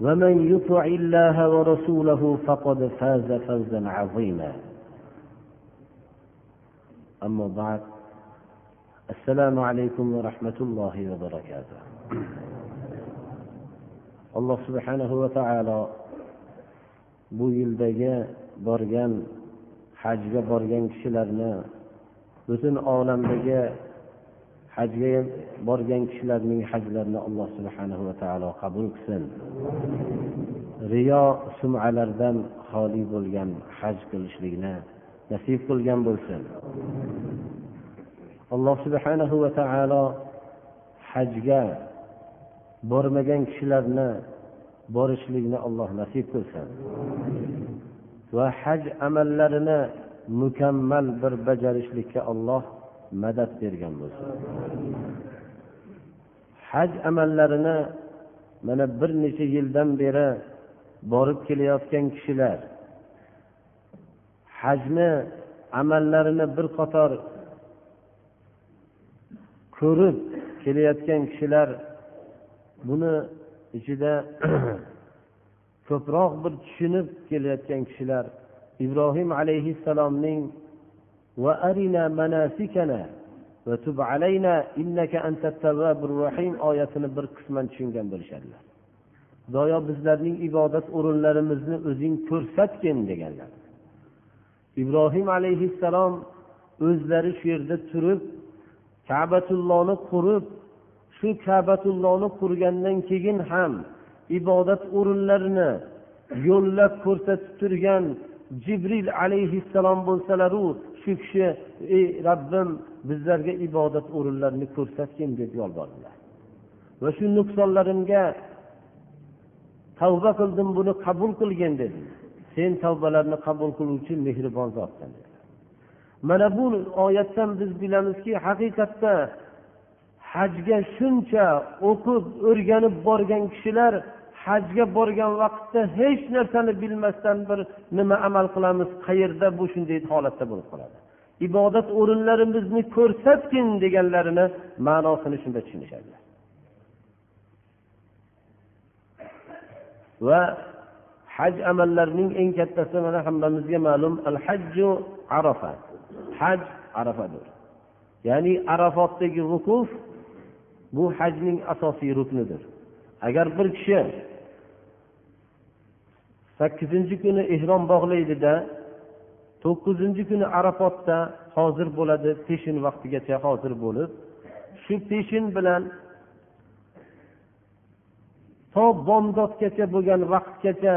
ومن يطع الله ورسوله فقد فاز فوزا عظيما أما بعد السلام عليكم ورحمة الله وبركاته alloh subhanahu va taolo bu yildagi borgan hajga borgan kishilarni butun olamdagi hajga borgan kishilarning hajlarini alloh subhanahu va taolo qabul qilsin. Riyo sumalardan xoli bo'lgan haj qilishlikni nasib qilgan bo'lsin. Alloh subhanahu va taolo hajga bormagan kishilarni borishlikni alloh nasib qilsin. Va haj amallarini mukammal bir bajarishlikka alloh madad bergan bo'lsin. Haj amallarini mana bir necha yildan beri borib kelayotgan kishilar hajni amallarini bir qator ko'rib kelayotgan kishilar buni ichida ko'proq bir tushunib kelayotgan kishilar ibrohim alayhissalomning va arina manasikana va tub alayna innaka antat tawwabur rahim oyatini bir qisman tushungan bo'lishadilar xudoyo bizlarning ibodat o'rinlarimizni o'zing ko'rsatgin deganlar ibrohim alayhissalom o'zlari shu yerda turib kabatullohni qurib shu kabatullohni qurgandan keyin ham ibodat o'rinlarini yo'llab ko'rsatib turgan jibril alayhissalom bo'lsalaru shu kishi ey robbim bizlarga ibodat o'rinlarini ko'rsatgin deb yolbordilar. Va shu nuqsonlarimga tavba qildim buni qabul qilgin dedi. Sen tavbalarni qabul qiluvchi mehribon zotsan mana bu oyatdan biz bilamizki haqiqatda hajga shuncha o'qib o'rganib borgan kishilar hajga borgan vaqtda hech narsani bilmasdan bir nima amal qilamiz qayerda bu shunday holatda bo'lib qoladi. Ibodat o'rinlarimizni ko'rsatgin deganlarini ma'nosini shunda tushunishadi. Va haj amallarining eng kattasi mana hammamizga ma'lum al hajju arafa. Haj arafadir. Ya'ni arafotdagi vukuf bu hajning asosiy ruknidir. Agar bir kishi sakkizinchi kuni ehrom bog'laydida to'qqizinchi kuni arafotda hozir bo'ladi peshin vaqtigacha hozir bo'lib shu peshin bilan to bomdodgacha bo'lgan vaqtgacha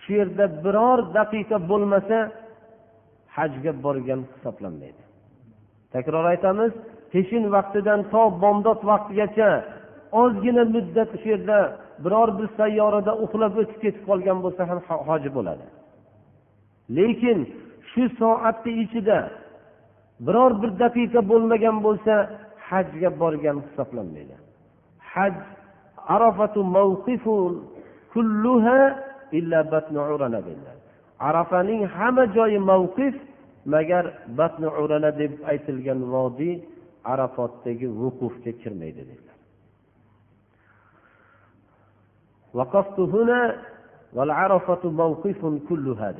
shu yerda biror daqiqa bo'lmasa hajga borgan hisoblanmaydi. Takror aytamiz peshin vaqtidan to bomdod vaqtigacha ozgina muddat shu yerda biror bir sayyorada uxlab o'tib ketib qolgan bo'lsa ham hoji bo'ladi. Lekin shu soatni ichida biror bir daqiqa bo'lmagan bo'lsa hajga borgan hisoblanmaydi. Haj arafatu mavqifun kulluha illa batnu urana arafaning hamma joyi mavqif magar batni urana deb aytilgan vodiy arafotdagi vuqufga kirmaydi dedilar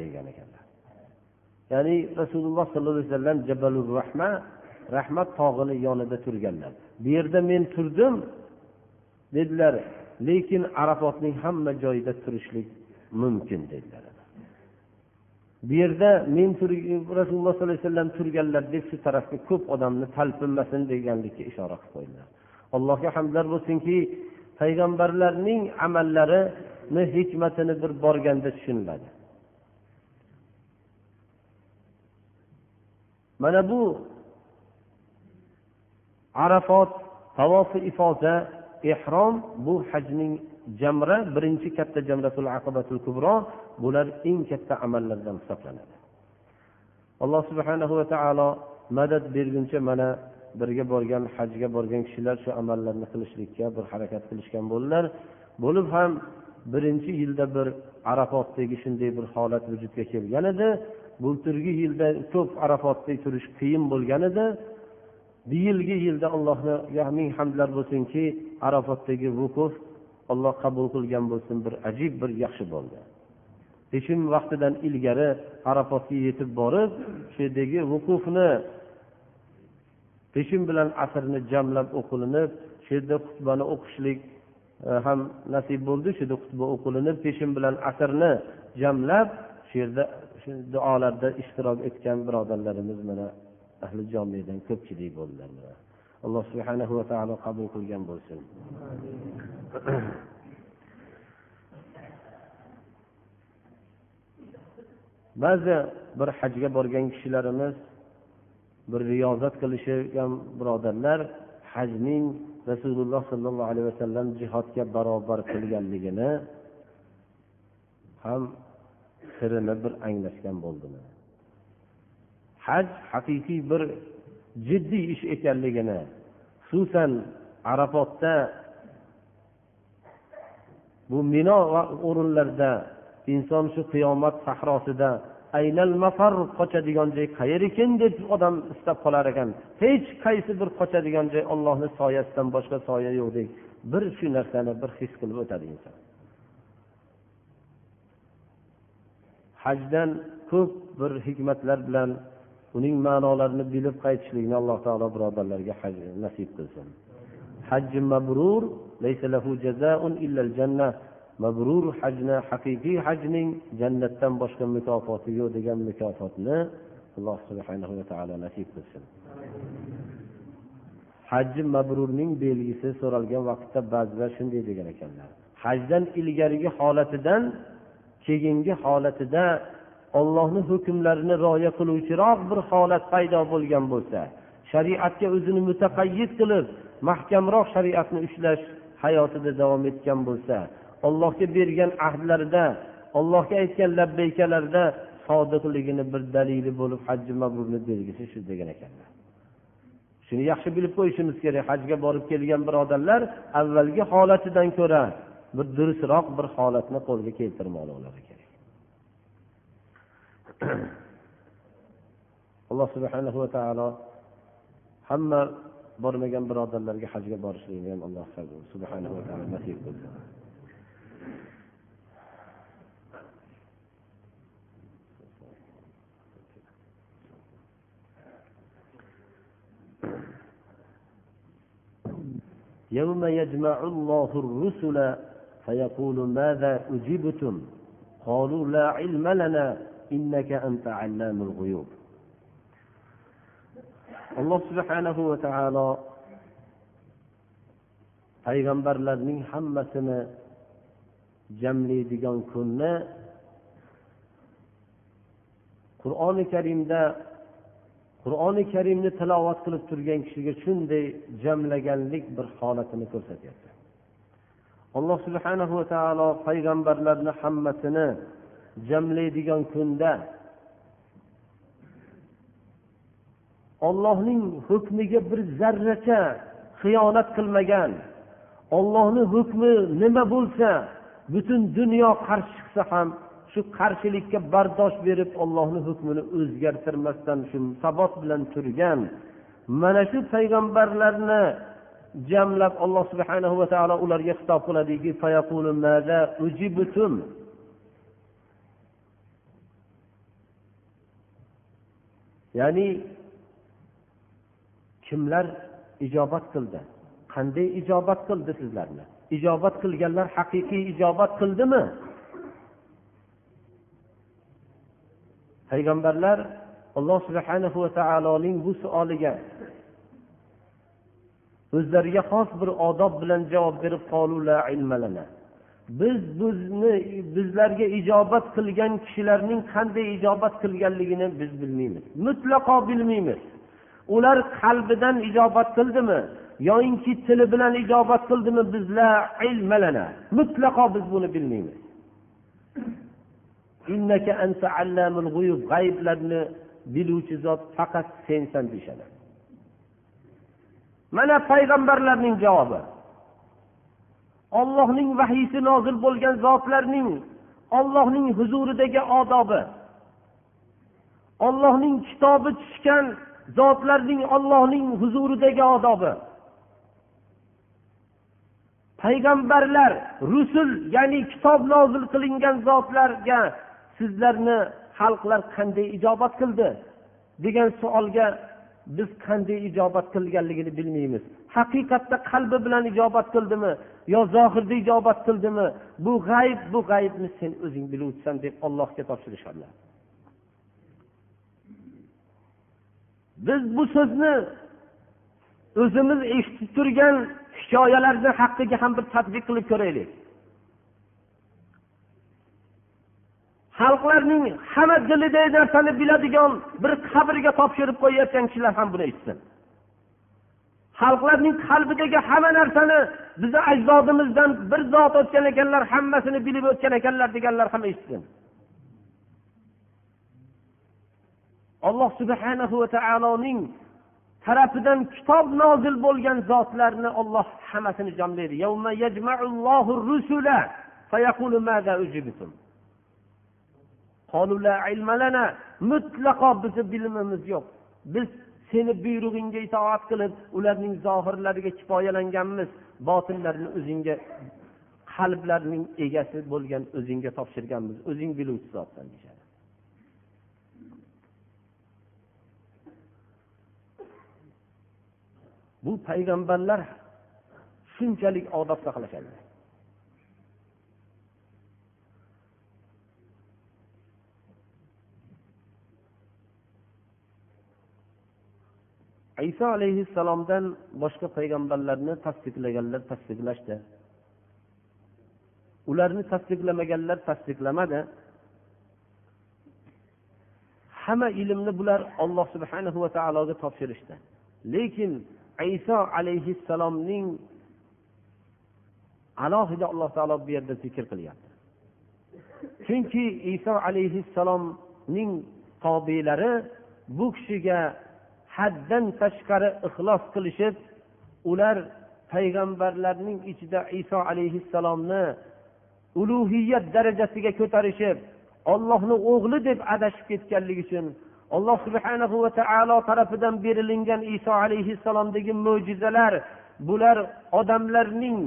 degan ekanlar ya'ni rasululloh sollallohu alayhi vasallam jabalur rahma rahmat tog'ini yonida turganlar bu yerda men turdim dedilar. Lekin arafotning hamma joyida turishlik mumkin dedilar. Bu yerda men rasululloh sollallohu alayhi vasallam turganlar deb shu tarafga ko'p odamni talpinmasin deganlikka ishora qilib qo'ydilar. Allohga hamdlar bo'lsinki payg'ambarlarning amallarini hikmatini bir borganda tushuniladi. Mana bu arafot tavofi ifoza ehrom bu hajning jamra birinchi katta jamratul aqibatul kubro bular eng katta amallardan hisoblanadi. Alloh subhanahu va taolo madad berguncha mana birga borgan hajga borgan kishilar shu amallarni qilishlikka bir harakat qilishgan bo'ldilar. Bo'lib ham birinchi yilda bir arafotdagi shunday bir holat vujudga kelgan edi. Bulturgi yilda ko'p arafotda turish qiyin bo'lgan edi. Bu yilgi yilda allohga ming hamdlar bo'lsinki arafotdagi vukuf alloh qabul qilgan bo'lsin bir ajib bir yaxshi bo'ldi. Peshin vaqtidan ilgari arafotga yetib borib shu yerdagi vukufni peshin bilan asrni jamlab o'qilinib shu yerda xutbani o'qishlik e, ham nasib bo'ldi. Shu yerda xutba o'qilinib peshin bilan asrni jamlab shu yerda shu duolarda ishtirok etgan birodarlarimiz mana ahli jomiyadan ko'pchilik bo'ldilar alloh subhanahu va taolo qabul qilgan bo'lsin. Ba'zi bir hajga borgan kishilarimiz bir riyozat qilishgan birodarlar hajning rasululloh sollallohu alayhi vasallam jihodga barobar qilganligini ham sirini bir anglashgan bo'ldilar haj haqiqiy bir jiddiy ish ekanligini xususan arafotda bu mino o'rinlarda inson shu qiyomat sahrosida aynal mafar qochadigan joy qayer ekan deb odam istab qolar ekan. Hech qaysi bir qochadigan joy ollohni soyasidan boshqa soya yo'qdek bir shu narsani bir his qilib o'tadi inson. Hajdan ko'p bir hikmatlar bilan uning ma'nolarini bilib qaytishlikni alloh taolo birodarlarga nasib qilsin. Hajji mabrur mabrur hajni haqiqiy hajning jannatdan boshqa mukofoti yo'q degan mukofotni alloh subhanahu va taolo nasib qilsin. Hajji mabrurning belgisi so'ralgan vaqtda ba'zilar shunday degan ekanlar. Hajdan ilgarigi holatidan keyingi holatida ollohni hukmlarini rioya qiluvchiroq bir holat paydo bo'lgan bo'lsa shariatga o'zini mutaqayyid qilib mahkamroq shariatni ushlash hayotida davom etgan bo'lsa ollohga bergan ahdlarida ollohga aytgan labbaykalarida sodiqligini bir dalili bo'lib hajji mabrurni belgisi shu degan ekanlar. Shuni yaxshi bilib qo'yishimiz kerak. Hajga borib kelgan birodarlar avvalgi holatidan ko'ra bir durustroq bir holatni qo'lga keltirmoqlari kerak. Alloh subhanahu va taolo hamma bormagan birodarlarga hajga borishlikni ham alloh subhanahu va taolo nasib qilsin. يوم يجمع الله الرسل فيقول ماذا أجبتم؟ قالوا لا علم لنا إنك أنت علام الغيوب. alloh subhanahu va taolo payg'ambarlarning hammasini jamlaydigan kunni qur'oni karimda qur'oni karimni tilovat qilib turgan kishiga shunday jamlaganlik bir holatini ko'rsatyapti. Alloh subhanahu va taolo payg'ambarlarni hammasini jamlaydigan kunda ollohning hukmiga bir zarracha xiyonat qilmagan ollohni hukmi nima bo'lsa butun dunyo qarshi chiqsa ham shu qarshilikka bardosh berib ollohni hukmini o'zgartirmasdan shu sabot bilan turgan. Mana shu payg'ambarlarni jamlab alloh subhanahu va taolo ularga xitob qiladiki ya'ni kimlar ijobat qildi? Qanday ijobat qildi sizlarni? Ijobat qilganlar haqiqiy ijobat qildimi? Payg'ambarlar alloh subhanahu va taoloning bu savoliga o'zlariga xos bir odob bilan javob berib biz bizni bizlarga ijobat qilgan kishilarning qanday ijobat qilganligini biz bilmaymiz. Mutlaqo bilmaymiz. Ular qalbidan ijobat qildimi? Yoyinki tili bilan ijobat qildimi bizlar? Ilmalana. Mutlaqo biz buni bilmaymiz. Innaka anta allamul g'uyub g'ayblarni biluvchi zot faqat sensan deyishadi. Mana payg'ambarlarning javobi. Ollohning vahiysi nozil bo'lgan zotlarning ollohning huzuridagi odobi. Ollohning kitobi tushgan zotlarning ollohning huzuridagi odobi. Payg'ambarlar rusul ya'ni kitob nozil qilingan zotlarga sizlarni xalqlar qanday ijobat qildi degan savolga biz qanday ijobat qilganligini bilmaymiz. Haqiqatda qalbi bilan ijobat qildimi yo zohirda ijobat qildimi? Bu g'ayb bu g'aybni sen o'zing biluvchisan deb allohga topshirishadilar biz bu so'zni o'zimiz eshitib turgan hikoyalarni haqqiga ham bir tadbiq qilib ko'raylik. Xalqlarning hamma dilidagi narsani biladigan bir qabrga topshirib qo'yayotgan kishilar ham buni eshitsin. Xalqlarning qalbidagi hamma narsani bizni ajdodimizdan bir zot o'tgan ekanlar hammasini bilib o'tgan ekanlar deganlar ham eshitsin. Alloh subhanahu va taoloning tarafidan kitob nozil bo'lgan zotlarni olloh hammasini jamlaydi. Mutlaqo bizni bilimimiz yo'q. Biz seni buyrug'ingga itoat qilib ularning zohirlariga kifoyalanganmiz. Botinlarini o'zingga qalblarning egasi bo'lgan o'zingga topshirganmiz. O'zing biluvchi zotsan deyishadi bu payg'ambarlar shunchalik odob saqlashadi. Iso alayhissalomdan boshqa payg'ambarlarni tasdiqlaganlar tasdiqlashdi. Ularni tasdiqlamaganlar tasdiqlamadi. Hamma ilmni bular olloh subhanahu va taologa topshirishdi. Lekin iso alayhissalomning alohida alloh taolo bu yerda zikr qilyapti. Chunki iso alayhissalomning tobelari bu kishiga haddan tashqari ixlos qilishib ular payg'ambarlarning ichida iso alayhissalomni ulug'iyat darajasiga ko'tarishib ollohni o'g'li deb adashib ketganligi uchun alloh subhanahu va taolo tarafidan berilingan iso alayhissalomdagi mo'jizalar bular odamlarning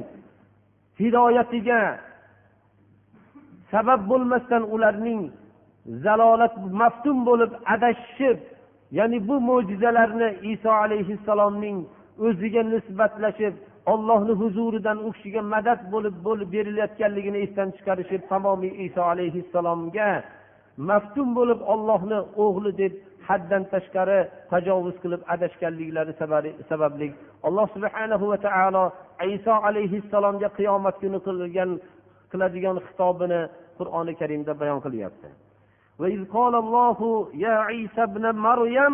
hidoyatiga sabab bo'lmasdan ularning zalolat maftun bo'lib adashishib ya'ni bu mo'jizalarni iso alayhissalomning o'ziga nisbatlashib ollohni huzuridan u kishiga madad bo'lib bo'lib berilayotganligini esdan chiqarishib tamomiy iso alayhissalomga maftun bo'lib ollohni o'g'li deb haddan tashqari tajovuz qilib adashganliklari sababli alloh subhanahu va taolo iso alayhissalomga qiyomat kuni qilgan qiladigan xitobini qur'oni karimda bayon qilyapti وإذ قال الله يا عيسى ابن مريم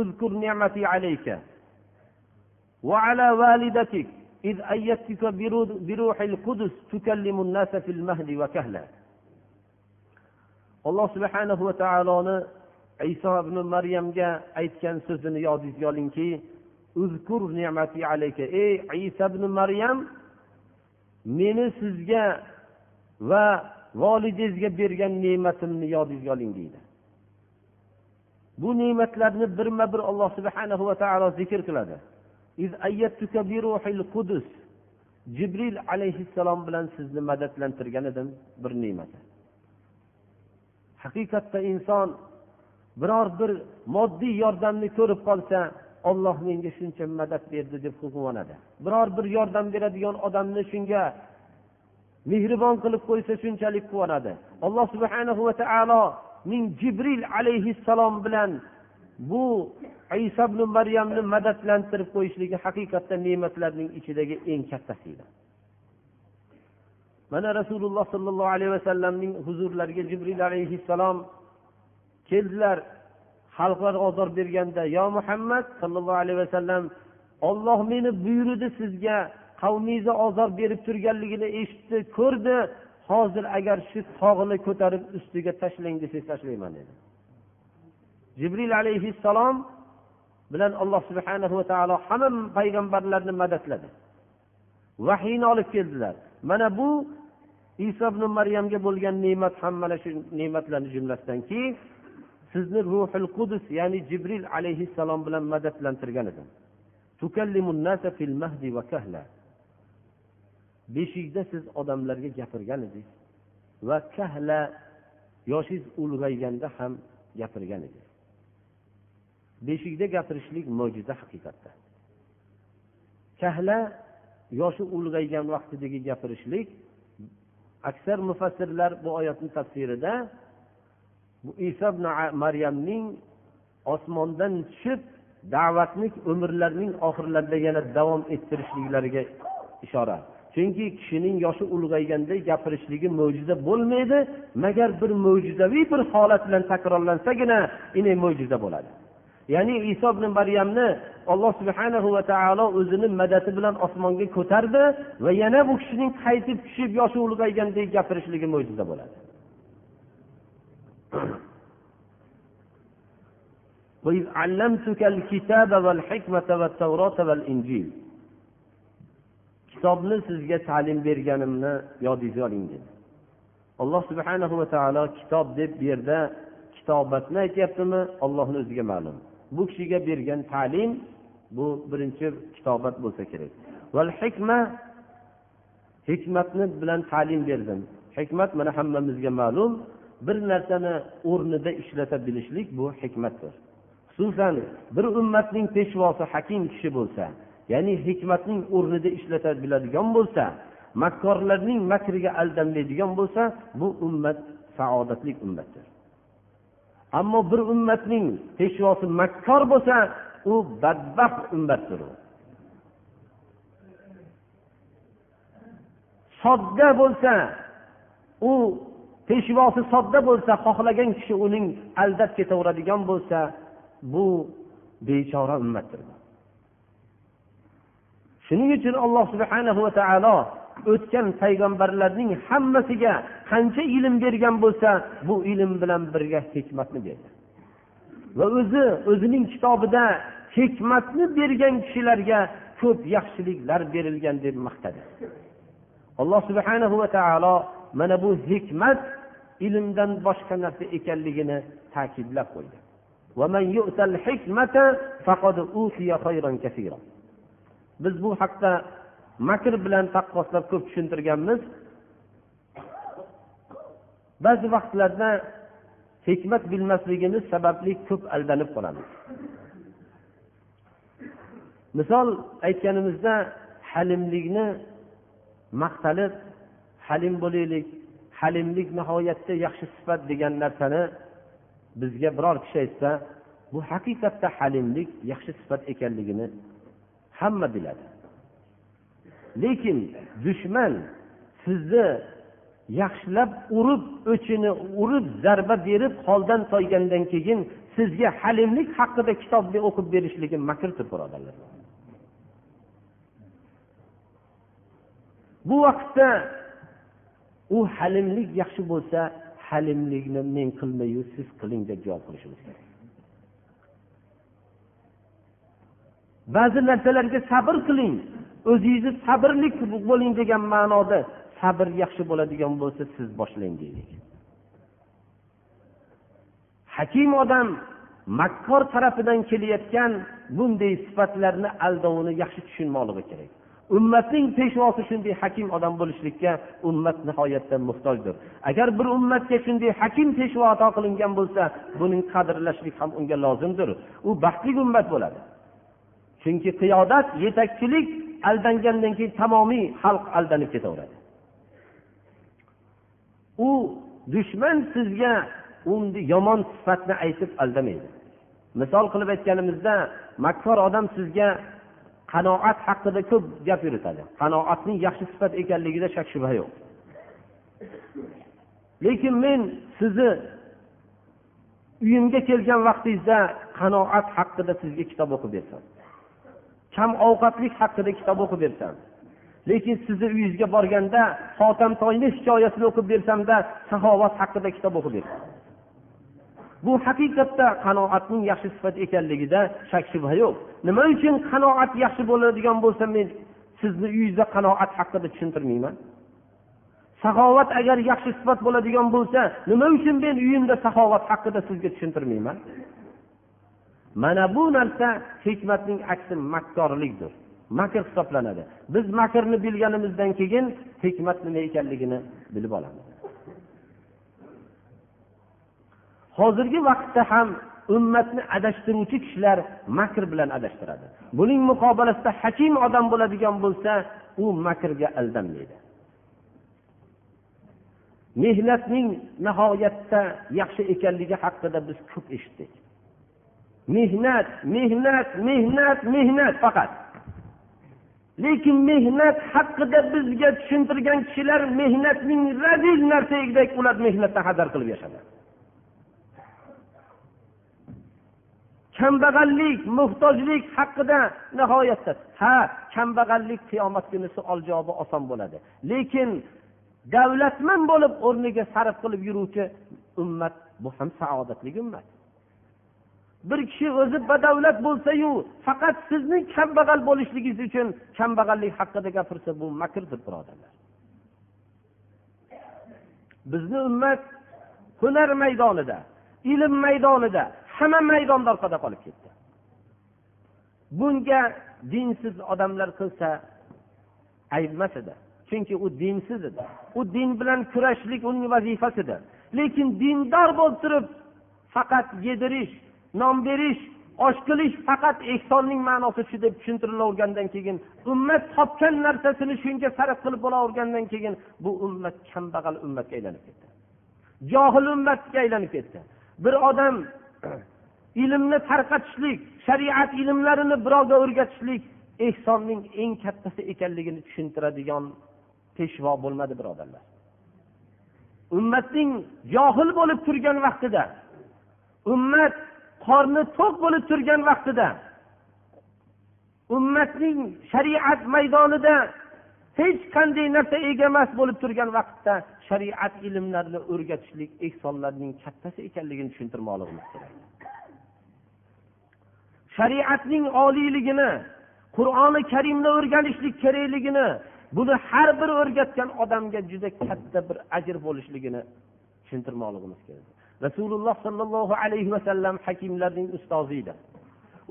اذكر نعمتي عليك وعلى والدتك إذ أيدتك بروح القدس تكلم الناس في المهد وكهلا alloh subhanahu va taoloni iso ibn maryamga aytgan so'zini yodingizga olingki uzkur ne'mati alayka ey iso ibn maryam meni sizga va volidangizga bergan ne'matimni yodingizga oling deydi. Bu ne'matlarni birma bir alloh subhanahu va taolo zikr qiladi. Jibril alayhissalom bilan sizni madadlantirgan edim bir ne'mati. Haqiqatda inson biror bir moddiy yordamni ko'rib qolsa olloh menga shuncha madad berdi deb quvonadi biror bir yordam beradigan odamni shunga mehribon qilib qo'ysa shunchalik quvonadi. Alloh subhanahu va taolo ning jibril alayhissalom bilan bu iso ibn maryamni madadlantirib qo'yishligi haqiqatda ne'matlarning ichidagi eng kattasi edi. Mana rasululloh sollallohu alayhi vasallamning huzurlariga jibril alayhissalom keldilar. Xalqlar ozor berganda yo muhammad sollallohu alayhi vasallam olloh meni buyurdi sizga qavmingizni ozor berib turganligini eshitdi ko'rdi. Hozir agar shu tog'ni ko'tarib ustiga tashlang desangiz tashlayman dedi. Jibril alayhissalom bilan alloh subhanahu va taolo hamma payg'ambarlarni madadladi. Vahiyni olib keldilar. Mana bu iso ibn maryamga bo'lgan ne'mat ham mana shu ne'matlarni jumlasidanki sizni ruhil qudus ya'ni jibril alayhissalom bilan madadlantirgan edim. Beshikda siz odamlarga gapirgan edingiz va kahla yoshingiz ulg'ayganda ham gapirgan edingiz. Beshikda gapirishlik mo'jiza haqiqatda. Kahla yoshi ulg'aygan vaqtidagi gapirishlik. Aksar mufassirlar bu oyatni tafsirida bu iso ibn maryamning osmondan tushib da'vatni umrlarining oxirlarida yana davom ettirishliklariga ishora. Chunki kishining yoshi ulg'ayganda gapirishligi mo'jiza bo'lmaydi. Magar bir mo'jizaviy bir holat bilan takrorlansagina ine mo'jiza bo'ladi. ya'ni iso ibn maryamni alloh subhanahu va taolo o'zini madadi bilan osmonga ko'tardi va yana bu kishining qaytib tushib yoshi ulg'aygandek gapirishligi mo'jiza bo'ladi وإذ علمتك الكتاب والحكمة والتوراة والإنجيل kitobni sizga ta'lim berganimni yodingizga oling dedi alloh subhanahu va taolo kitob deb bu yerda kitobatni aytyaptimi ollohni o'ziga ma'lum Bu kishiga bergan ta'lim bu birinchi kitobat bo'lsa kerak. Val hikma hikmatni bilan ta'lim berdim. Hikmat mana hammamizga ma'lum. Bir narsani o'rnida ishlata bilishlik bu hikmatdir. Xususan bir ummatning peshvosi hakim kishi bo'lsa ya'ni hikmatning o'rnida ishlata biladigan bo'lsa makkorlarning makriga aldanmaydigan bo'lsa bu ummat saodatli ummatdir. Ammo bir ummatning peshvosi makkor bo'lsa u badbaxt ummatdir u. Sodda bo'lsa u peshvosi sodda bo'lsa xohlagan kishi uning aldab ketaveradigan bo'lsa bu bechora ummatdir. Shuning uchun alloh subhanahu va taolo o'tgan payg'ambarlarning hammasiga qancha ilm bergan bo'lsa bu ilm bilan birga hikmatni berdi. Va o'zi o'zining kitobida hikmatni bergan kishilarga ko'p yaxshiliklar berilgan deb maqtadi. Alloh subhanahu va taolo mana bu hikmat ilmdan boshqa narsa ekanligini ta'kidlab qo'ydi. Biz bu haqda makr bilan taqqoslab ko'p tushuntirganmiz. Ba'zi vaqtlarda hikmat bilmasligimiz sababli ko'p aldanib qolamiz. Misol aytganimizda halimlikni maqtalib halim bo'laylik halimlik nihoyatda yaxshi sifat degan narsani bizga biror kishi aytsa bu haqiqatda halimlik yaxshi sifat ekanligini hamma biladi. Lekin dushman sizni yaxshilab urib o'chini urib zarba berib holdan toygandan keyin sizga halimlik haqida kitobni o'qib berishligi makrdir birodarlar. Bu vaqtda u halimlik yaxshi bo'lsa halimlikni men qilmayu siz qiling deb javob qilishimiz kerak. Ba'zi narsalarga sabr qiling. O'zingizni sabrli bo'ling degan ma'noda sabr yaxshi bo'ladigan bo'lsa siz boshlang deylik. Hakim odam makkor tarafidan kelayotgan bunday sifatlarni aldovini yaxshi tushunmoqligi kerak. Ummatning peshvosi shunday hakim odam bo'lishlikka ummat nihoyatda muhtojdir. Agar bir ummatga shunday hakim peshvo ato qilingan bo'lsa buning qadrlashlik ham unga lozimdir. U baxtli ummat bo'ladi. Chunki qiyodat yetakchilik aldangandan keyin tamomiy xalq aldanib ketaveradi. U dushman sizga uni yomon sifatni aytib aldamaydi. Misol qilib aytganimizda makkor odam sizga qanoat haqida ko'p gap yuritadi. Qanoatning yaxshi sifat ekanligida shak shubha yo'q. Lekin men sizni uyimga kelgan vaqtingizda qanoat haqida sizga kitob o'qib bersam kam ovqatlik haqida kitob o'qib bersam lekin sizni uyingizga borganda hotamtoyni hikoyasini o'qib bersamda saxovat haqida kitob o'qib bersam. Bu haqiqatda qanoatning yaxshi sifat ekanligida shak shubha yo'q. Nima uchun qanoat yaxshi bo'ladigan bo'lsa men sizni uyingizda qanoat haqida tushuntirmayman? Saxovat agar yaxshi sifat bo'ladigan bo'lsa nima uchun men uyimda saxovat haqida sizga tushuntirmayman? Mana bu narsa hikmatning aksi makkorlikdir. Makr hisoblanadi. Biz makrni bilganimizdan keyin hikmat nima ekanligini bilib olamiz. Hozirgi vaqtda ham ummatni adashtiruvchi kishilar makr bilan adashtiradi. Buning muqobilasida hakim odam bo'ladigan bo'lsa u makrga aldanmaydi. Mehnatning nihoyatda yaxshi ekanligi haqida biz ko'p eshitdik. Mehnat mehnat mehnat mehnat faqat. Lekin mehnat haqida bizga tushuntirgan kishilar mehnatning razil narsa ekidek ular mehnatdan hazar qilib yashadi. Kambag'allik muhtojlik haqida nihoyatda. Ha kambag'allik qiyomat kuni savol javobi oson bo'ladi. Lekin davlatman bo'lib o'rniga sarf qilib yuruvchi ummat bu ham saodatli ummat. Bir kishi o'zi badavlat bo'lsayu faqat sizning kambag'al bo'lishligingiz uchun kambag'allik haqida gapirsa bu makrdir birodarlar. Bizni ummat hunar maydonida ilm maydonida hamma maydonda orqada qolib ketdi. Bunga dinsiz odamlar qilsa aybemas edi. Chunki u dinsiz edi. U din bilan kurashishlik uning vazifasidir. Lekin dindor bo'lib turib faqat yedirish non berish osh qilish faqat ehsonning ma'nosi shu deb tushuntirilavergandan keyin ummat topgan narsasini shunga sarf qilib bo'lavergandan keyin bu ummat kambag'al ummatga aylanib ketdi. Johil ummatga aylanib ketdi. Bir odam ilmni tarqatishlik shariat ilmlarini birovga o'rgatishlik ehsonning eng kattasi ekanligini tushuntiradigan peshvo bo'lmadi birodarlar ummatning johil bo'lib turgan vaqtida ummat qorni to'q bo'lib turgan vaqtida ummatning shariat maydonida hech qanday narsa ega emas bo'lib turgan vaqtda shariat ilmlarini o'rgatishlik ehsonlarning kattasi ekanligini tushuntirmoqligimiz kerak. Shariatning oliyligini qur'oni karimni o'rganishlik kerakligini buni har bir o'rgatgan odamga juda katta bir ajr bo'lishligini tushuntirmoqligimiz kerak. Rasululloh sollallohu alayhi vasallam hakimlarning ustozi edi.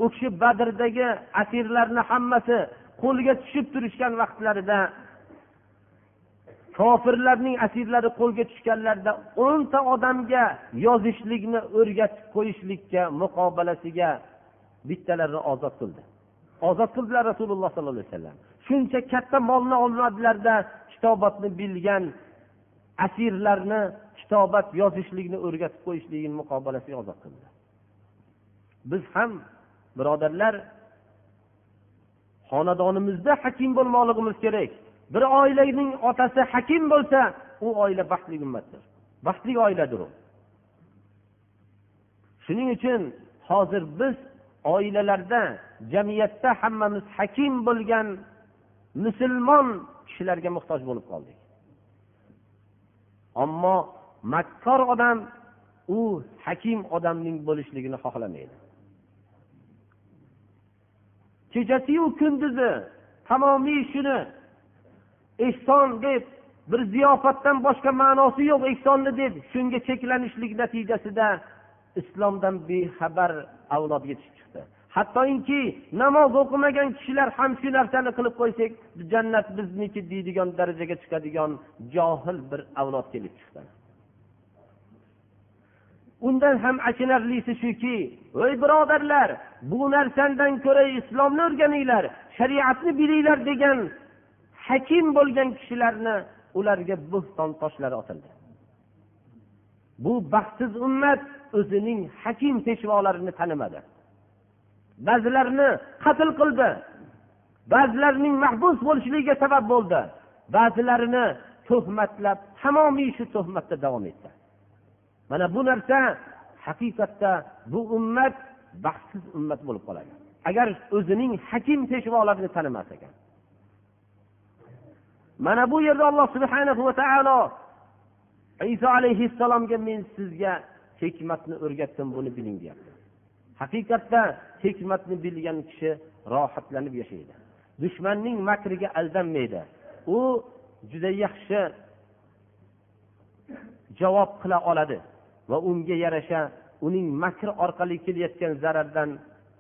U kishi badrdagi asirlarni hammasi qo'lga tushib turishgan vaqtlarida kofirlarning asirlari qo'lga tushganlarida o'nta odamga yozishlikni o'rgatib qo'yishlikka muqobalasiga bittalarini ozod qildi. Ozod qildilar rasululloh sollallohu alayhi vasallam. Shuncha katta molni olmadilarda kitobatni bilgan asirlarni kitobat yozishlikni o'rgatib qo'yishligini muqobalasiga ozod qildi biz ham birodarlar xonadonimizda hakim bo'lmoqligimiz kerak. Bir oilaning otasi hakim bo'lsa u oila baxtli ummatdir. Baxtli oiladir u. Shuning uchun hozir biz oilalarda jamiyatda hammamiz hakim bo'lgan musulmon kishilarga muhtoj bo'lib qoldik. Ammo makkor odam u hakim odamning bo'lishligini xohlamaydi. Kechasiyu kunduzi tamomiy shuni ehson deb bir ziyofatdan boshqa ma'nosi yo'q ehsonni deb shunga cheklanishlik natijasida islomdan bexabar avlod yetishib chiqdi. Hattoki namoz o'qimagan kishilar ham shu narsani qilib qo'ysak jannat bizniki deydigan darajaga chiqadigan johil bir avlod kelib chiqdi. Undan ham achinarlisi shuki ey birodarlar bu narsadan ko'ra islomni o'rganinglar shariatni bilinglar degan hakim bo'lgan kishilarni ularga bo'xton toshlari otildi. Bu baxtsiz ummat o'zining hakim peshvolarini tanimadi. Ba'zilarini qatl qildi. Ba'zilarining mahbus bo'lishligiga sabab bo'ldi. Ba'zilarini tuhmatlab tamomiy shu tuhmatda davom etdi. Mana bu narsa haqiqatda bu ummat baxtsiz ummat bo'lib qoladi. Agar o'zining hakim peshvolarini tanimas ekan. Mana bu yerda alloh subhana va taolo iso alayhissalomga men sizga hikmatni o'rgatdim buni biling deyapti. Haqiqatda hikmatni bilgan kishi rohatlanib yashaydi. Dushmanning makriga aldanmaydi. U juda yaxshi javob qila oladi. Va unga yarasha uning makri orqali kelayotgan zarardan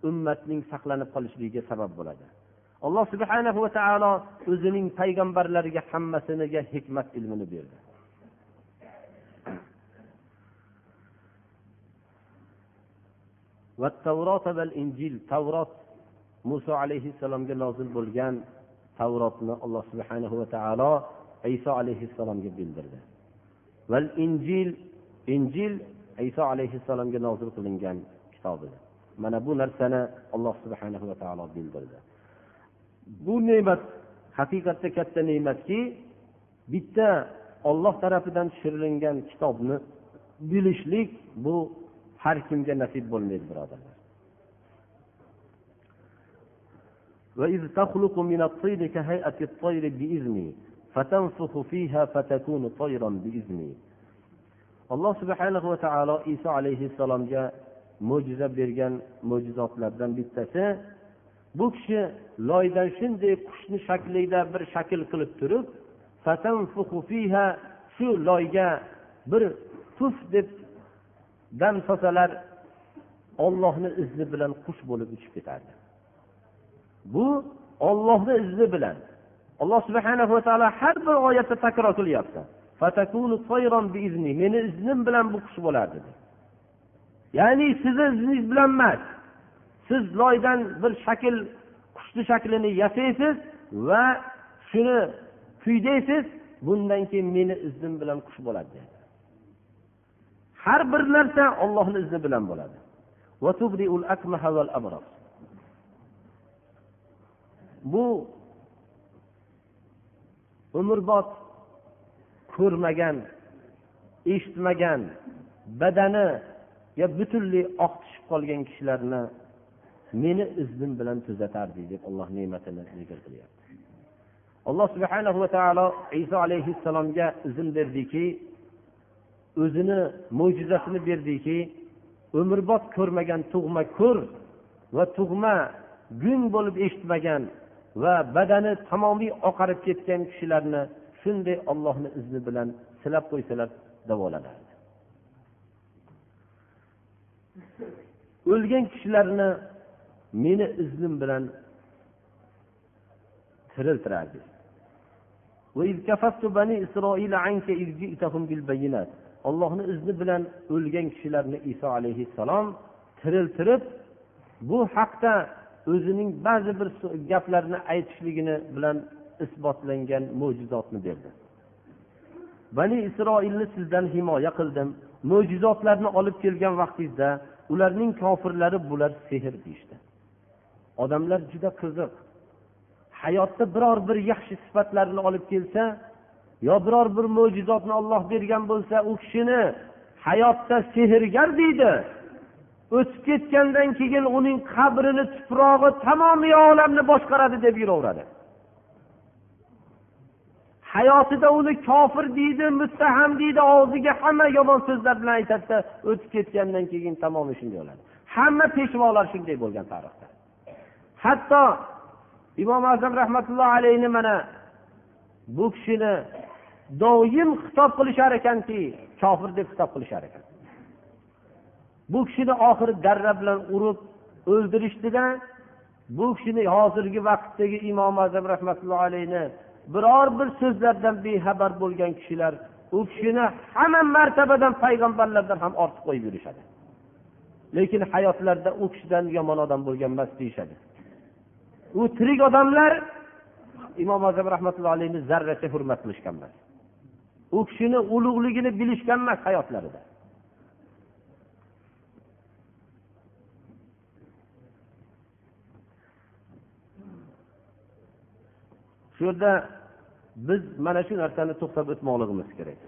ummatning saqlanib qolishligiga sabab bo'ladi. Alloh subhana va taolo o'zining payg'ambarlariga hammasiniga hikmat ilmini berdi. Tavrot muso alayhissalomga nozil bo'lgan tavrotni alloh subhanahu va taolo iso alayhissalomga bildirdi. Val injil injil iso alayhissalomga nozil qilingan kitob edi mana bu narsani alloh subhana va taolo bildirdi bu ne'mat haqiqatda katta ne'matki bitta olloh tarafidan tushirilingan kitobni bilishlik bu har kimga nasib bo'lmaydi birodarlar وإذ تخلق من الطين كهيئة الطير بإذني فتنفخ فيها فتكون طيرا بإذني alloh subhana va taolo iso alayhissalomga mo'jiza bergan mo'jizotlardan bittasi bu kishi loydan shunday qushni shaklida bir shakl qilib turib shu loyga bir puf deb dam solsalar ollohni izni bilan qush bo'lib uchib ketardi. Bu ollohni izni bilan alloh subhana va taolo har bir oyatda takror qilyapti. Meni iznim bilan bu qush bo'lar dedi ya'ni sizni izningiz bilan emas. Siz loydan bir shakl qushni shaklini yasaysiz va shuni kuydaysiz bundan keyin meni iznim bilan qush bo'ladi dedi har bir narsa ollohni izni bilan bo'ladi. Bu umrbod ko'rmagan eshitmagan badani yo butunlay oq tushib qolgan kishilarni meni iznim bilan tuzatardi deb alloh ne'matini zikr qilyapti. Alloh subhana va taolo iso alayhissalomga izn berdiki o'zini mo'jizasini berdiki umrbod ko'rmagan tug'ma ko'r va tug'ma gung bo'lib eshitmagan va badani tamomiy oqarib ketgan kishilarni shunday ollohni izni bilan silab qo'ysalar davolanardi. O'lgan kishilarni meni iznim bilan tiriltirardi. Ollohni izni bilan o'lgan kishilarni iso alayhissalom tiriltirib bu haqda o'zining ba'zi bir gaplarni aytishligini bilan isbotlangan mo'jizotni berdi. Bani isroilni sizdan himoya qildim. Mo'jizotlarni olib kelgan vaqtingizda ularning kofirlari bular sehr deyishdi. Odamlar juda qiziq. Hayotda biror bir yaxshi sifatlarni olib kelsa yo biror bir mo'jizotni olloh bergan bo'lsa u kishini hayotda sehrgar deydi. O'tib ketgandan keyin uning qabrini tuprog'i tamomiy olamni boshqaradi deb yuraveradi. Hayotida uni kofir deydi muttaham deydi og'ziga hamma yomon so'zlar bilan aytadida o'tib ketgandan keyin tamomi shunday bo'ladi hamma peshvolar shunday bo'lgan tarixda. Hatto imom azam rahmatullohi alayhi mana bu kishini doim xitob qilishar ekanki kofir deb xitob qilishar ekan. Bu kishini oxiri darra bilan urib o'ldirishdida bu kishini hozirgi vaqtdagi imom azam rahmatullohi alayhini biror bir so'zlardan bexabar bo'lgan kishilar u kishini hamma martabadan payg'ambarlardan ham ortiq qo'yib yurishadi. Lekin hayotlarida u kishidan yomon odam bo'lgan emas deyishadi. U tirik odamlar imom azam rahmatullohi alayhini zarracha hurmat qilishgan emas. U kishini ulug'ligini bilishgan emas hayotlarida. Shu yerda biz mana shu narsani to'xtab o'tmoqligimiz kerak.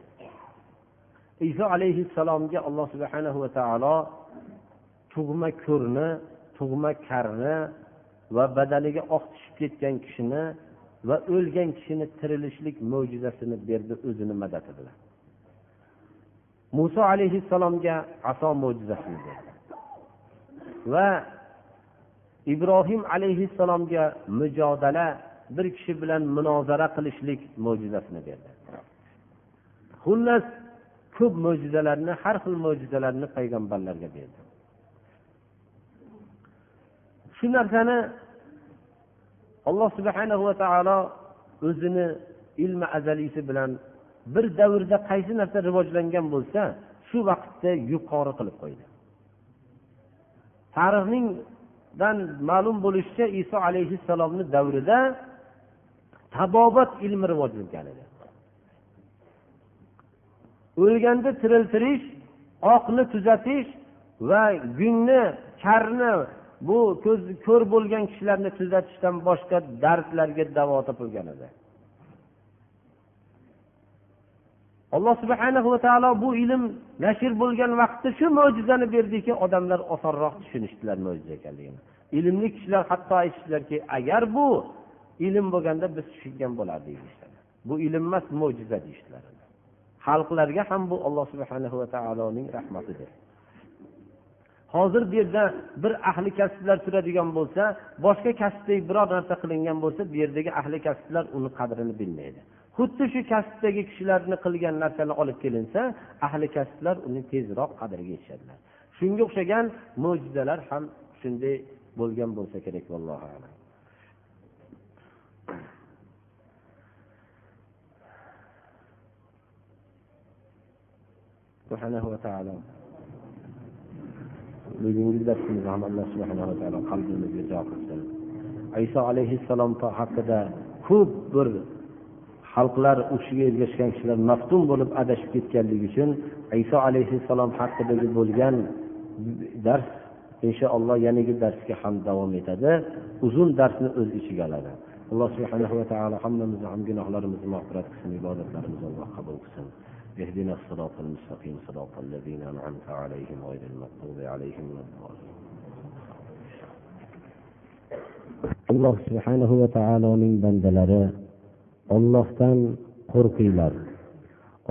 Iso alayhissalomga alloh subhana va taolo tug'ma ko'rni tug'ma karni va badaniga oq tushib ketgan kishini va o'lgan kishini tirilishlik mo'jizasini berdi o'zini madadi bilan muso alayhissalomga aso mo'jizasini berdi. Va ibrohim alayhissalomga mujodala bir kishi bilan munozara qilishlik mo'jizasini berdi. Xullas ko'p mo'jizalarni har xil mo'jizalarni payg'ambarlarga berdi. Shu narsani alloh subhanahu va taolo o'zini ilmi azaliysi bilan bir davrda qaysi narsa rivojlangan bo'lsa shu vaqtda yuqori qilib qo'ydi. Tarixningdan ma'lum bo'lishicha iso alayhissalomni davrida tabobat ilmi rivojlangan edi o'lganda tiriltirish oqni tuzatish va gunni karni bu ko'z ko'r bo'lgan kishilarni tuzatishdan boshqa dardlarga davo topilgan edi. Alloh subhana va taolo bu ilm nashr bo'lgan vaqtda shu mo'jizani berdiki odamlar osonroq tushunishdilar mo'jiza ekanligini. Ilmli kishilar hatto aytishdilarki agar bu ilm bo'lganda biz tushungan bo'lardik deyishadi. Bu ilm emas mo'jiza deyishdilar. Xalqlarga ham bu alloh subhana va taoloning rahmatidir. Hozir bu yerda bir ahli kasblar turadigan bo'lsa boshqa kasbdagi biror narsa qilingan bo'lsa bu yerdagi ahli kasblar uni qadrini bilmaydi. Xuddi shu kasbdagi kishilarni qilgan narsani olib kelinsa ahli kasblar uni tezroq qadriga yetishadilar. Shunga o'xshagan mo'jizalar ham shunday bo'lgan bo'lsa kerak vallohu alam. Subhanahu va taolo bugungi darsimizni ham alloh subhanava taolo qalbimizga jo qilsin. Iso alayhissalom haqida ko'p bir xalqlar u kishiga ergashgan kishilar maftun bo'lib adashib ketganligi uchun iso alayhissalom haqidagi bo'lgan dars inshaalloh yanagi darsga ham davom etadi. Uzun darsni o'z ichiga oladi. alloh subhanahu va taolo hammamizni ham gunohlarimizni mag'firat qilsin ibodatlarimizni alloh qabul qilsin اهدنا الصراط المستقيم صراط الذين أنعمت عليهم غير المغضوب عليهم ولا الضالين alloh subhanahu va taoloning bandalari ollohdan qo'rqinglar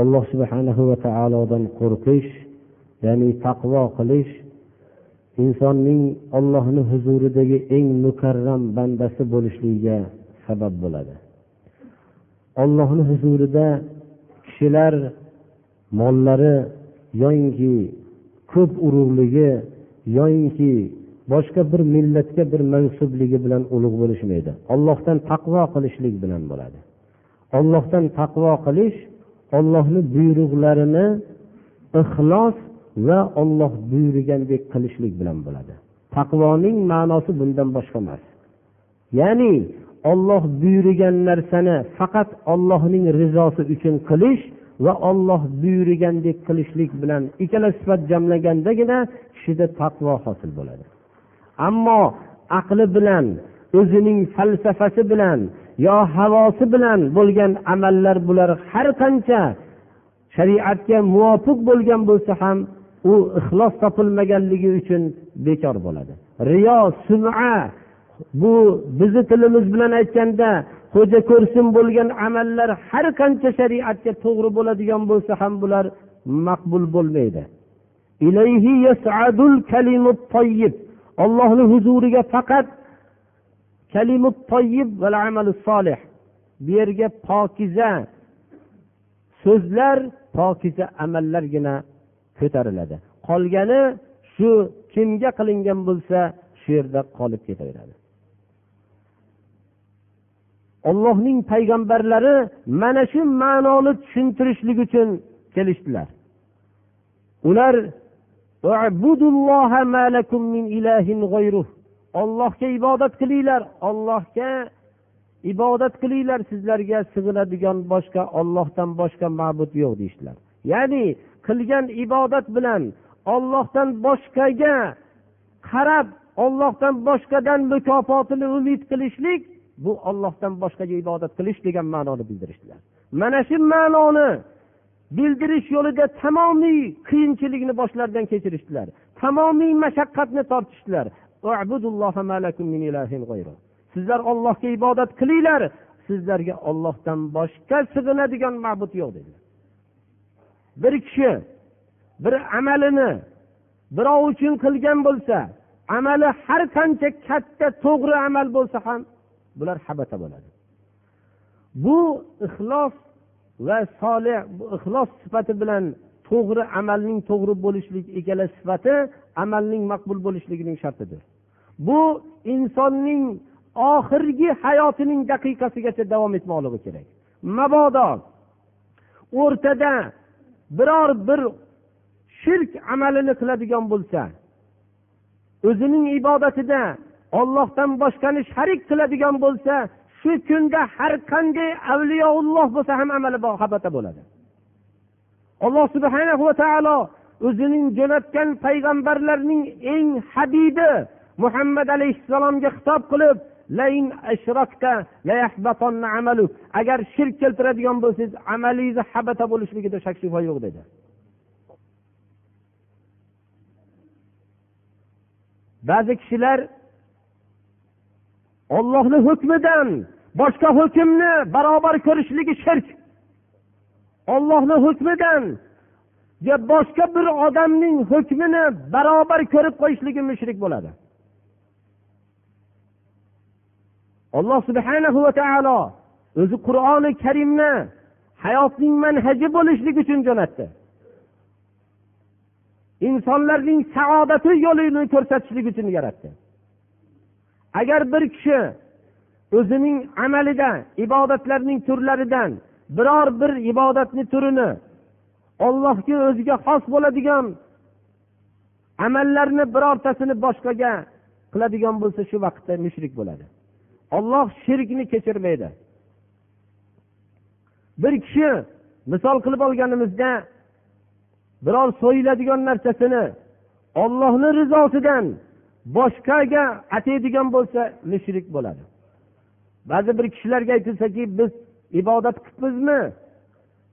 alloh subhanahu va taolodan qo'rqish ya'ni taqvo qilish insonning ollohni huzuridagi eng mukarram bandasi bo'lishligiga sabab bo'ladi. Ollohni huzurida kishilar mollari yoinki ko'p urug'ligi yoinki boshqa bir millatga bir mansubligi bilan ulug' bo'lishmaydi. Ollohdan taqvo qilishlik bilan bo'ladi. Ollohdan taqvo qilish ollohni buyruqlarini ixlos va olloh buyurgandek qilishlik bilan bo'ladi. Taqvoning ma'nosi bundan boshqa emas. Ya'ni olloh buyurgan narsani faqat ollohning rizosi uchun qilish va olloh buyurgandek qilishlik bilan ikkala sifat jamlagandagina kishida taqvo hosil bo'ladi. Ammo aqli bilan o'zining falsafasi bilan yo havosi bilan bo'lgan amallar bular har qancha shariatga muvofiq bo'lgan bo'lsa ham u ixlos topilmaganligi uchun bekor bo'ladi. Riyo suma bu bizni tilimiz bilan aytganda xo'ja ko'rsin bo'lgan amallar har qancha shariatga to'g'ri bo'ladigan bo'lsa ham bular maqbul bo'lmaydi. Ollohni huzuriga faqat kalimut toyib va amalu solih. Bu yerga pokiza so'zlar pokiza amallargina ko'tariladi. Qolgani shu kimga qilingan bo'lsa shu yerda qolib ketaveradi. Ollohning payg'ambarlari mana shu ma'noni tushuntirishlik uchun kelishdilar. Ular ollohga ibodat qilinglar ollohga ibodat qilinglar sizlarga sig'inadigan boshqa ollohdan boshqa ma'bud yo'q deyishdilar. Ya'ni qilgan ibodat bilan ollohdan boshqaga qarab ollohdan boshqadan mukofotini umid qilishlik bu ollohdan boshqaga ibodat qilish degan ma'noni bildirishdilar. Mana shu ma'noni bildirish yo'lida tamomiy qiyinchilikni boshlaridan kechirishdilar. Tamomiy mashaqqatni tortishdilar. Sizlar ollohga ibodat qilinglar. Sizlarga ollohdan boshqa sig'inadigan ma'bud yo'q dedilar. Bir kishi bir amalini birov uchun qilgan bo'lsa amali har qancha katta to'g'ri amal bo'lsa ham bular habata bo'ladi. Bu ixlos va solih bu ixlos sifati bilan to'g'ri amalning to'g'ri bo'lishlik ikkala sifati amalning maqbul bo'lishligining shartidir. Bu insonning oxirgi hayotining daqiqasigacha davom etmoqligi kerak. Mabodo o'rtada biror bir shirk amalini qiladigan bo'lsa o'zining ibodatida ollohdan boshqani sharik qiladigan bo'lsa shu kunda har qanday avliyoulloh bo'lsa ham amali habata bo'ladi. Alloh subhana va taolo o'zining jo'natgan payg'ambarlarning eng habibi muhammad alayhissalomga xitob qilib agar shirk keltiradigan bo'lsangiz amalingizni habata bo'lishligida shak shubha yo'q dedi. Ba'zi kishilar ollohni hukmidan boshqa hukmni barobar ko'rishligi shirk. Ollohni hukmidan boshqa bir odamning hukmini barobar ko'rib qo'yishligi mushrik bo'ladi. Alloh subhanahu va taolo o'zi qur'oni karimni hayotning manhaji bo'lishligi uchun jo'natdi. Insonlarning saodati yo'lini ko'rsatishlik uchun yaratdi. Agar bir kishi o'zining amalida ibodatlarning turlaridan biror bir ibodatni turini ollohga o'ziga xos bo'ladigan amallarni birortasini boshqaga qiladigan bo'lsa shu vaqtda mushrik bo'ladi. Olloh shirkni kechirmaydi. Bir kishi misol qilib olganimizda biror so'yiladigan narsasini ollohni rizosidan boshqaga ataydigan bo'lsa mushrik bo'ladi? Ba'zi bir kishilarga aytilsaki biz ibodat qilibmizmi?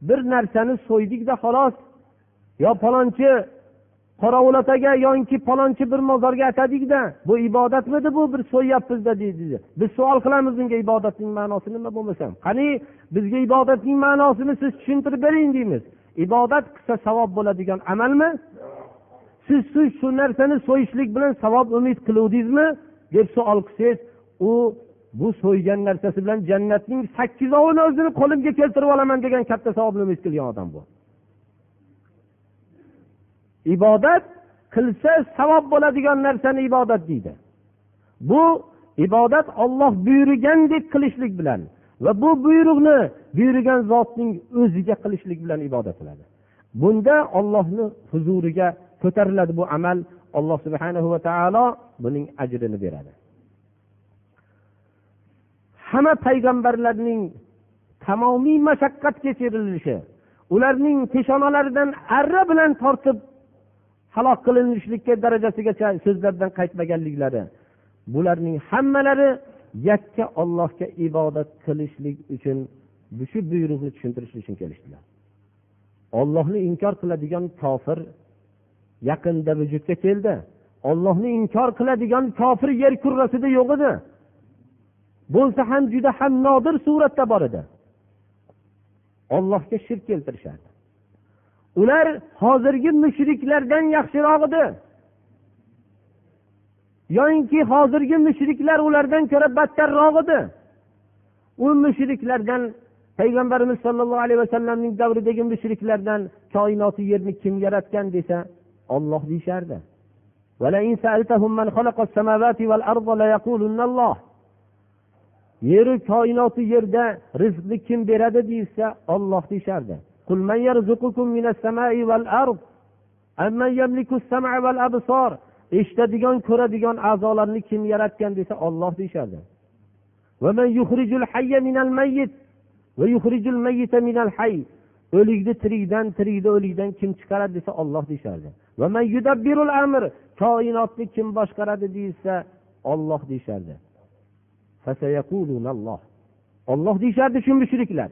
Bir narsani so'ydikda xolos. Yo palonchi qorovul yoki palonchi bir mozorga atadikda bu ibodatmidi bu bir so'yyapmizda deydi. Biz savol qilamiz unga ibodatning ma'nosi nima bo'lmasa qani bizga ibodatning ma'nosini siz tushuntirib bering deymiz. Ibodat qilsa savob bo'ladigan amalmi? Siz shu shu narsani so'yishlik bilan savob umid qiluvdingizmi? deb savol qilsangiz u bu so'ygan narsasi bilan jannatning sakkizovini o'zini qo'limga keltirib olaman degan katta savobni umid qilgan odam bu. Ibodat qilsa savob bo'ladigan narsani ibodat deydi. Bu ibodat olloh buyurgandek qilishlik bilan va bu buyruqni buyurgan zotning o'ziga qilishlik bilan ibodat qiladi. Bunda ollohni huzuriga ko'tariladi bu amal alloh subhana va taolo buning ajrini beradi. Hamma payg'ambarlarning tamomiy mashaqqat kechirilishi ularning peshonalaridan arra bilan tortib halok qilinishlikka darajasigacha so'zlardan qaytmaganliklari bularning hammalari yakka ollohga ibodat qilishlik uchun shu buyruqni tushuntirish uchun kelishdilar. Ollohni inkor qiladigan kofir yaqinda vujudga keldi. Ollohni inkor qiladigan kofir yer kurrasida yo'q edi. Bo'lsa ham juda ham nodir suratda bor edi. Ollohga shirk keltirishardi. Ular hozirgi mushriklardan yaxshiroq edi. Yoyinki hozirgi mushriklar ulardan ko'ra battarroq edi. U mushriklardan payg'ambarimiz sollallohu alayhi vasallamning davridagi mushriklardan koinoti yerni kim yaratgan desa olloh deyishardi. Yeru koinoti yerda rizqni kim beradi deyilsa olloh deyishardi. Eshitadigan ko'radigan a'zolarni kim yaratgan desa olloh deyishardi. O'likni tirikdan tirikni o'likdan kim chiqaradi desa olloh deyishardi. Koinotni kim boshqaradi deyilsa olloh deyishardi. Olloh deyishardi shu mushriklar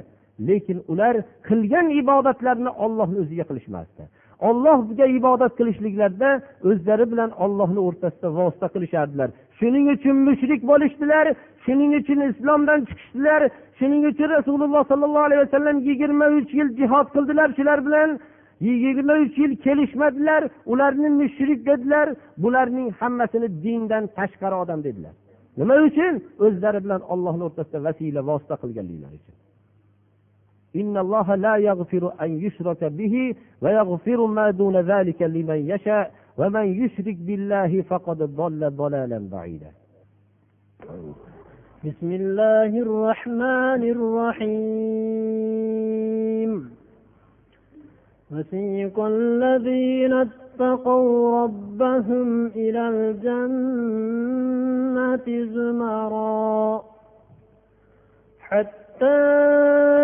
lekin ular qilgan ibodatlarini ollohni o'ziga qilishmasdi. Ollohga ibodat qilishliklarida o'zlari bilan ollohni o'rtasida vosita qilishardilar. Shuning uchun mushrik bo'lishdilar shuning uchun islomdan chiqishdilar shuning uchun rasululloh sollallohu alayhi vasallam yigirma uch yil jihod qildilar shular bilan. yigirma uch yil kelishmadilar ularni mushrik dedilar bularning hammasini dindan tashqari odam dedilar nima uchun o'zlari bilan ollohni o'rtasida vasila vosita qilganliklari uchun إن الله لا يغفر أن يشرك به ويغفر ما دون ذلك لمن يشاء ومن يشرك بالله فقد ضل ضلالا بعيدا بسم الله الرحمن الرحيم وسيق الذين اتقوا ربهم إلى الجنة زمرا. حتى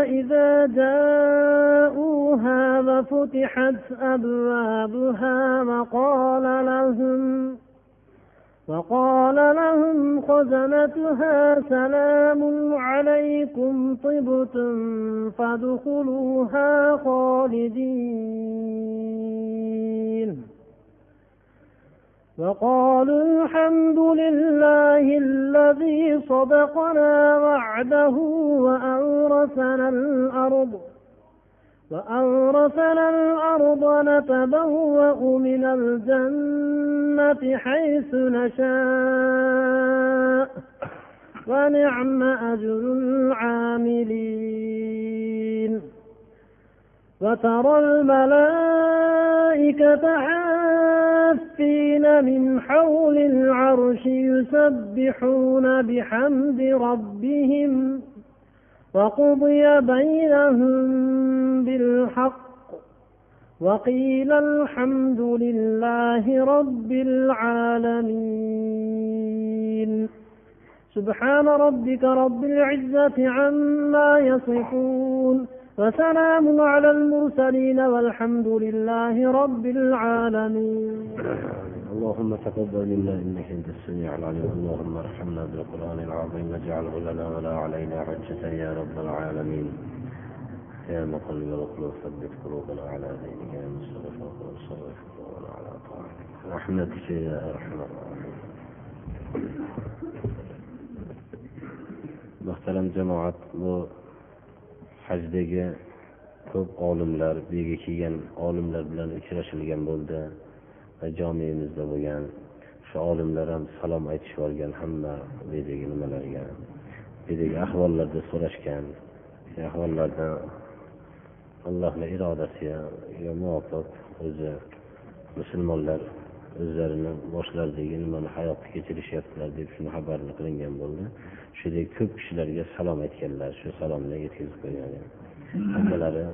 إذا جاءوها وفتحت أبوابها وقال لهم وقال لهم خزنتها سلام عليكم طبتم فادخلوها خالدين. وقالوا الحمد لله الذي صدقنا وعده وأورثنا الأرض وأورثنا الأرض نتبوأ من الجنة حيث نشاء. ونعم أجر العاملين. وترى الملائكة حافين من حول العرش يسبحون بحمد ربهم. وقضي بينهم بالحق وقيل الحمد لله رب العالمين. سبحان ربك رب العزة عما يصفون وسلام على المرسلين والحمد لله رب العالمين. اللهم تقبل منا انك انت السميع العليم اللهم ارحمنا بالقران العظيم واجعله لنا ولا علينا حجه يا رب العالمين يا مقلب القلوب ثبت قلوبنا على دينك يا مصرف القلوب صرف قلوبنا على طاعتك رحمتك يا ارحم الراحمين muhtaram jamoat bu hajdagi ko'p olimlar bu yerga kelgan olimlar bilan uchrashilgan bo'ldi Va jomiyimizda bo'lgan shu olimlar ham salom aytishib olgan hamma uydagi nimalarga. Uydagi ahvollarda so'rashgan ahvollarda allohni irodasiga muvofiq o'zi musulmonlar o'zlarini boshlaridagi nimani hayotni kechirishyaptilar deb shuni xabarini qilingan bo'ldi. Shudek ko'p kishilarga salom aytganlar shu salomni yetkazib qo'ygan. Hammalari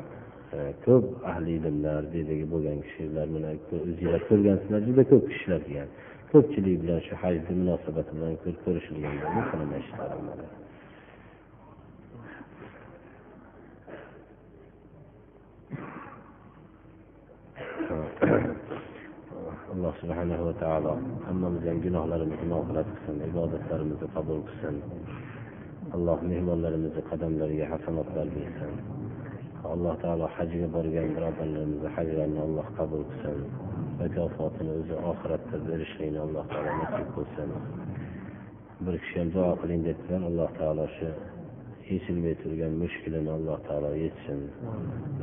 ko'p ahli ilmlar bu yerdagi bo'lgan kishilar mana o'zinglar ko'rgansizlar juda ko'p kishilar kelgan ko'pchilik bilan shu hajni munosabati bilan ko'rishilgan aytishdilar hammalari alloh subhanahu va taolo hammamizni ham gunohlarimizni mag'firat qilsin ibodatlarimizni qabul qilsin. Alloh mehmonlarimizni qadamlariga hasanotlar bersin alloh taolo hajga borgan birodarlarimizni hajlarini alloh qabul qilsin. Mukofotini o'zi oxiratda berishlikni alloh taolo nasib qilsin. Bir kishi ham duo qiling debdilar. Alloh taolo shu yechilmay turgan mushkulini alloh taolo yechsin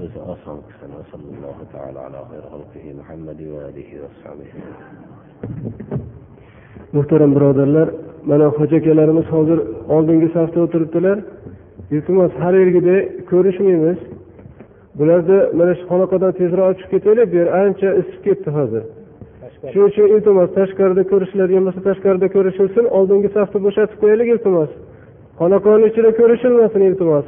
o'zi oson qilsin. Sallallohu taala ala muhammadi va alihi va muhtaram birodarlar mana hoji akalarimiz hozir oldingi safda o'tiribdilar. Iltimos har yilgidek ko'rishmaymiz. Bularni mana shu xonaqodan tezroq chiqib ketaylik bu yer ancha isib ketdi hozir. Shuning uchun iltimos tashqarida ko'rishiladigan bo'lsa tashqarida ko'rishilsin oldingi safni bo'shatib qo'yaylik iltimos. Xonaqoni ichida ko'rishilmasin iltimos